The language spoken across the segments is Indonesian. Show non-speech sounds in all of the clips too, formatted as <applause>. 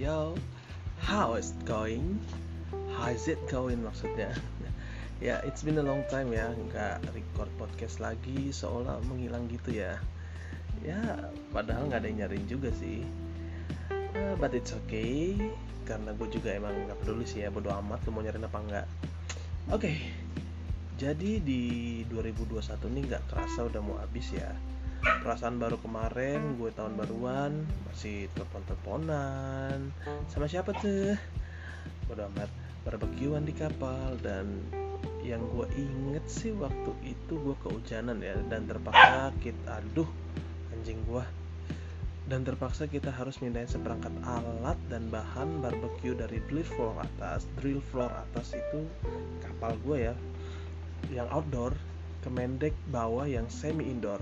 yo how is it going? How is it going maksudnya? Ya it's been a long time ya nggak record podcast lagi seolah menghilang gitu ya. Ya padahal nggak ada yang nyariin juga sih. Uh, but it's okay karena gue juga emang nggak peduli sih ya bodo amat lu mau nyariin apa enggak oke okay. jadi di 2021 ini nggak kerasa udah mau habis ya perasaan baru kemarin gue tahun baruan masih telepon-teleponan. Sama siapa tuh? Bodo amat barbekyuan di kapal. Dan yang gue inget sih waktu itu gue kehujanan ya dan terpaksa kita aduh anjing gue. Dan terpaksa kita harus mindahin seperangkat alat dan bahan barbecue dari drill floor atas drill floor atas itu kapal gue ya yang outdoor ke mendek bawah yang semi indoor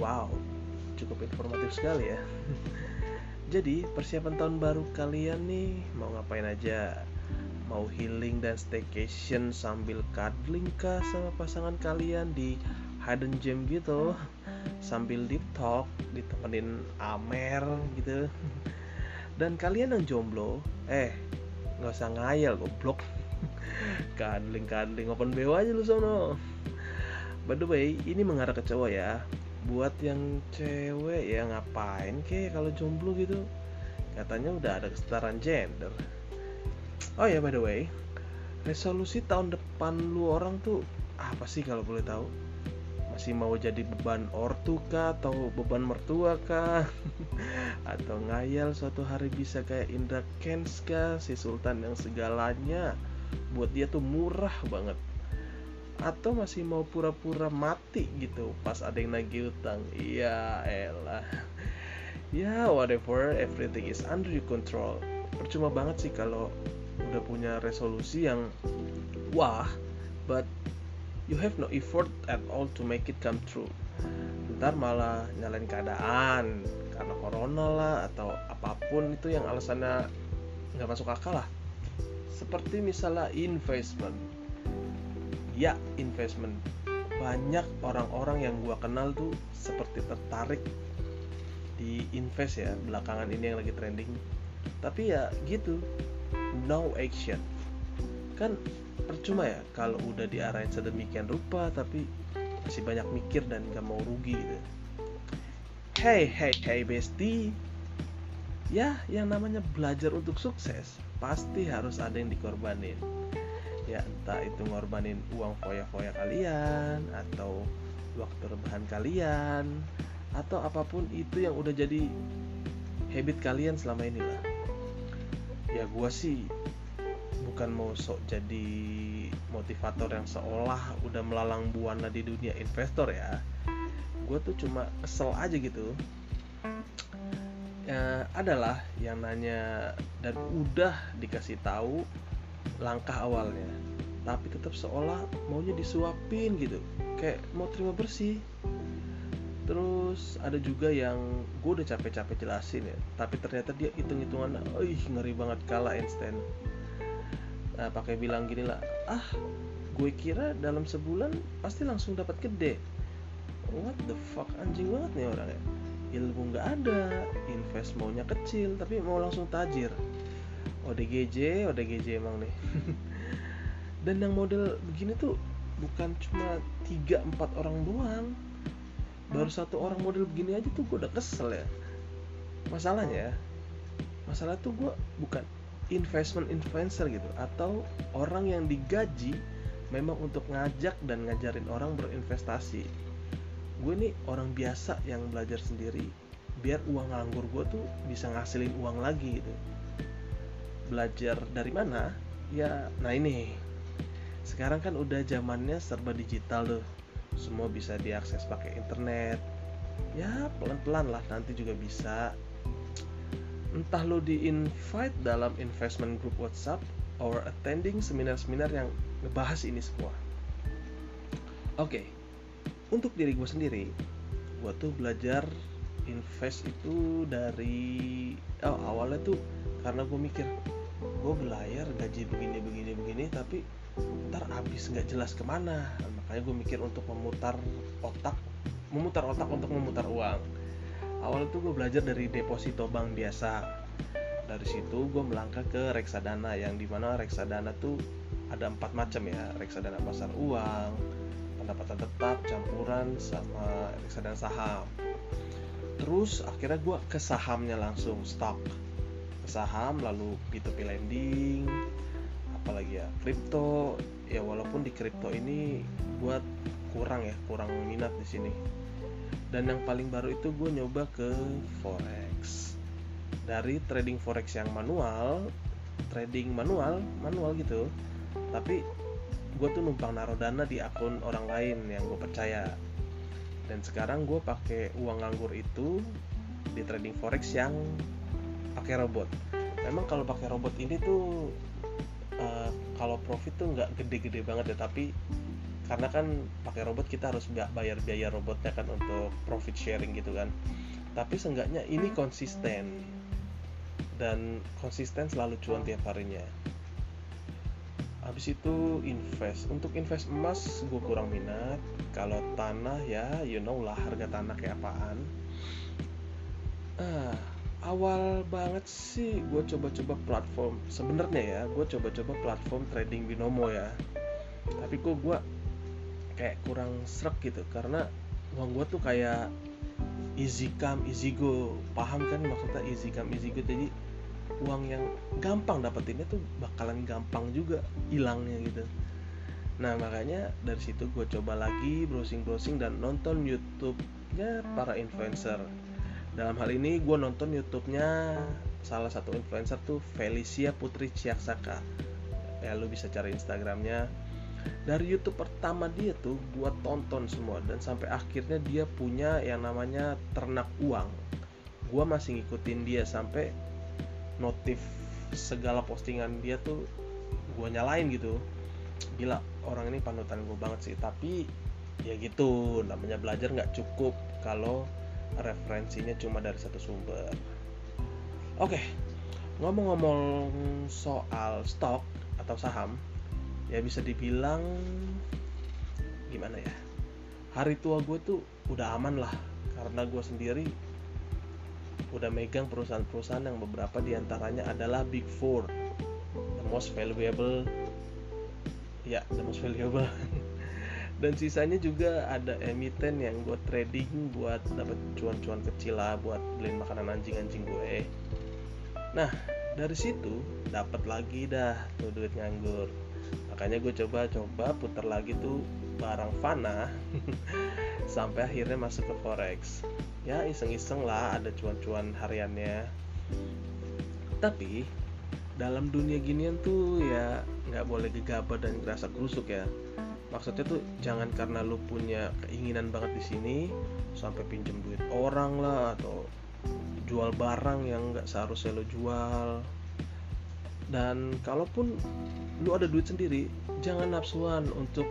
Wow, cukup informatif sekali ya. <laughs> Jadi, persiapan tahun baru kalian nih mau ngapain aja? Mau healing dan staycation sambil cuddling kah sama pasangan kalian di hidden gem gitu? <laughs> Sambil deep talk, ditemenin Amer gitu. <laughs> Dan kalian yang jomblo, eh nggak usah ngayal goblok. cuddling cuddling open BO aja lu sono. By the way, ini mengarah ke cowok ya buat yang cewek ya ngapain ke kalau jomblo gitu? Katanya udah ada kesetaraan gender. Oh ya by the way resolusi tahun depan lu orang tuh apa sih kalau boleh tahu? Masih mau jadi beban ortu kah? Atau beban mertua kah? <laughs> Atau ngayal suatu hari bisa kayak Indra Kens kah? Si sultan yang segalanya. Buat dia tuh murah banget atau masih mau pura-pura mati gitu pas ada yang nagih utang? Iya elah. Ya whatever everything is under your control. Percuma banget sih kalau udah punya resolusi yang wah but you have no effort at all to make it come true. Ntar malah nyalain keadaan karena corona lah atau apa pun itu yang alasannya nggak masuk akal lah. Seperti misalnya investment ya investment. Banyak orang-orang yang gua kenal tuh seperti tertarik di invest ya belakangan ini yang lagi trending. Tapi ya gitu no action. Kan percuma ya kalau udah diarahin sedemikian rupa tapi masih banyak mikir dan gak mau rugi gitu. Hey hey hey bestie. Ya yang namanya belajar untuk sukses pasti harus ada yang dikorbanin ya entah itu ngorbanin uang foya-foya kalian atau waktu rebahan kalian atau apa pun itu yang udah jadi habit kalian selama ini lah. Ya gue sih bukan mau sok jadi motivator yang seolah udah melalang buana di dunia investor ya. Gue tuh cuma kesel aja gitu. Ya, adalah yang nanya dan udah dikasih tahu langkah awalnya. Tapi tetap seolah maunya disuapin gitu. Kayak mau terima bersih. Terus ada juga yang gue udah capek-capek jelasin ya tapi ternyata dia hitung-hitungan ih ngeri banget kalah Einstein. Nah, pakai bilang gini lah ah gue kira dalam sebulan pasti langsung dapat gede. What the fuck anjing banget nih orangnya. Ilmu nggak ada invest maunya kecil tapi mau langsung tajir ODGJ ODGJ emang nih. <laughs> Dan yang model begini tuh bukan cuma 3-4 orang doang. Baru satu orang model begini aja tuh gue udah kesel ya. Masalahnya masalah tuh gue bukan investment influencer gitu atau orang yang digaji memang untuk ngajak dan ngajarin orang berinvestasi. Gue nih orang biasa yang belajar sendiri biar uang nganggur gue tuh bisa ngasilin uang lagi gitu belajar dari mana ya nah ini. Sekarang kan udah zamannya serba digital tuh. Semua bisa diakses pakai internet. Ya pelan-pelan lah nanti juga bisa. Entah lo di invite dalam investment group WhatsApp or attending seminar-seminar yang ngebahas ini semua. Oke okay. untuk diri gue sendiri gue tuh belajar invest itu dari oh awalnya tuh karena gue mikir gue belayar gaji begini begini begini tapi ntar habis nggak jelas ke mana. Makanya gue mikir untuk memutar otak memutar otak untuk memutar uang. Awal itu gue belajar dari deposito bank biasa. Dari situ gue melangkah ke reksadana yang di mana reksadana tuh ada empat macam ya. Reksadana pasar uang pendapatan tetap campuran sama reksadana saham. Terus akhirnya gue ke sahamnya langsung stock saham lalu P2P lending apalagi ya kripto. Ya walaupun di kripto ini gue kurang ya kurang minat di sini. Dan yang paling baru itu gue nyoba ke forex. Dari trading forex yang manual trading manual manual gitu. Tapi gue tuh numpang naruh dana di akun orang lain yang gue percaya. Dan sekarang gue pakai uang nganggur itu di trading forex yang pakai robot. Memang kalau pakai robot ini tuh uh, kalau profit tuh nggak gede-gede banget ya tapi karena kan pakai robot kita harus bayar biaya robotnya kan untuk profit sharing gitu kan. Tapi seenggaknya ini konsisten. Dan konsisten selalu cuan tiap harinya. Habis itu invest. Untuk invest emas gue kurang minat. Kalau tanah ya you know lah harga tanah kayak apaan awal banget sih gue coba-coba platform. Sebenarnya ya gue coba-coba platform trading binomo ya. Tapi kok gue kayak kurang serak gitu karena uang gue tuh kayak easy come easy go. Paham kan maksudnya easy come easy go? Jadi uang yang gampang dapetinnya tuh bakalan gampang juga hilangnya gitu. Nah makanya dari situ gue coba lagi browsing browsing dan nonton YouTube-nya para influencer dalam hal ini gue nonton YouTube-nya salah satu influencer tuh Felicia Putri Ciaksaka. Ya lu bisa cari Instagramnya. Dari YouTube pertama dia tuh gue tonton semua. Dan sampai akhirnya dia punya yang namanya ternak uang. Gue masih ngikutin dia sampai notif segala postingan dia tuh gue nyalain gitu. Gila orang ini panutan gue banget sih. Tapi ya gitu namanya belajar nggak cukup kalau referensinya cuma dari satu sumber. Oke ngomong-ngomong soal stok atau saham ya bisa dibilang gimana ya? Hari tua gue tuh udah aman lah karena gue sendiri udah megang perusahaan-perusahaan yang beberapa di antaranya adalah Big Four, the most valuable, ya the most valuable. <laughs> Dan sisanya juga ada emiten yang buat trading, buat dapat cuan-cuan kecil lah, buat beliin makanan anjing-anjing gue. Nah, dari situ dapat lagi dah tuh duit nganggur. Makanya gue coba-coba putar lagi tuh barang fana <laughs> sampai akhirnya masuk ke forex ya iseng-iseng lah ada cuan-cuan hariannya tapi dalam dunia ginian tuh ya nggak boleh gegabah dan ngerasa kerusuk ya maksudnya tuh jangan karena lu punya keinginan banget di sini sampai pinjem duit orang lah atau jual barang yang nggak seharusnya lo jual. Dan kalaupun lu ada duit sendiri jangan nafsuan untuk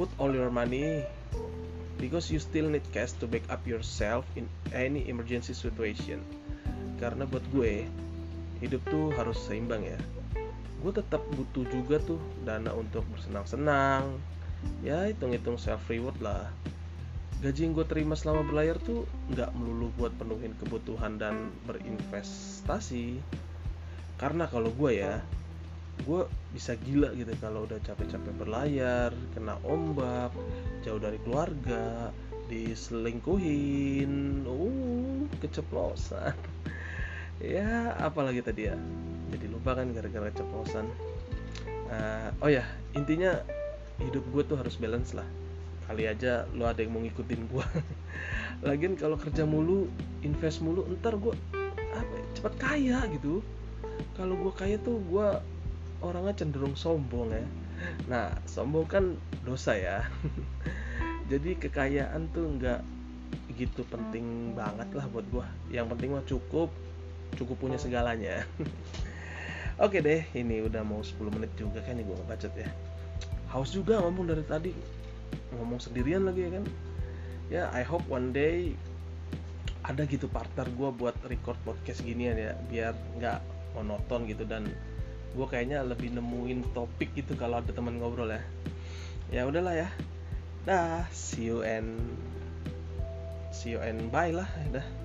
put all your money because you still need cash to back up yourself in any emergency situation. Karena buat gue hidup tuh harus seimbang ya gue tetap butuh juga tuh dana untuk bersenang-senang. Ya hitung-hitung self reward lah. Gaji yang gue terima selama berlayar tuh nggak melulu buat penuhin kebutuhan dan berinvestasi. Karena kalau gue ya gue bisa gila gitu kalau udah capek-capek berlayar kena ombak jauh dari keluarga diselingkuhin uh keceplosan. <laughs> Ya apalagi tadi ya jadi lupa kan gara-gara keceplosan. Uh, oh ya intinya hidup gue tuh harus balance lah. Kali aja lo ada yang mau ngikutin gue <laughs> lagian kalau kerja mulu invest mulu ntar gue apa ya, cepat kaya gitu. Kalau gue kaya tuh gue orangnya cenderung sombong ya. Nah sombong kan dosa ya. <laughs> Jadi kekayaan tuh nggak gitu penting banget lah buat gua. Yang penting mah cukup cukup punya segalanya <laughs> oke deh ini udah mau 10 menit juga kan nih gua ngebacot ya. Haus juga ngomong dari tadi. Ngomong sendirian lagi ya kan. Ya I hope one day ada gitu partner gue buat record podcast ginian ya biar nggak monoton gitu dan gue kayaknya lebih nemuin topik gitu kalau ada teman ngobrol ya. Ya udahlah ya. Dah see you and see you and bye lah dah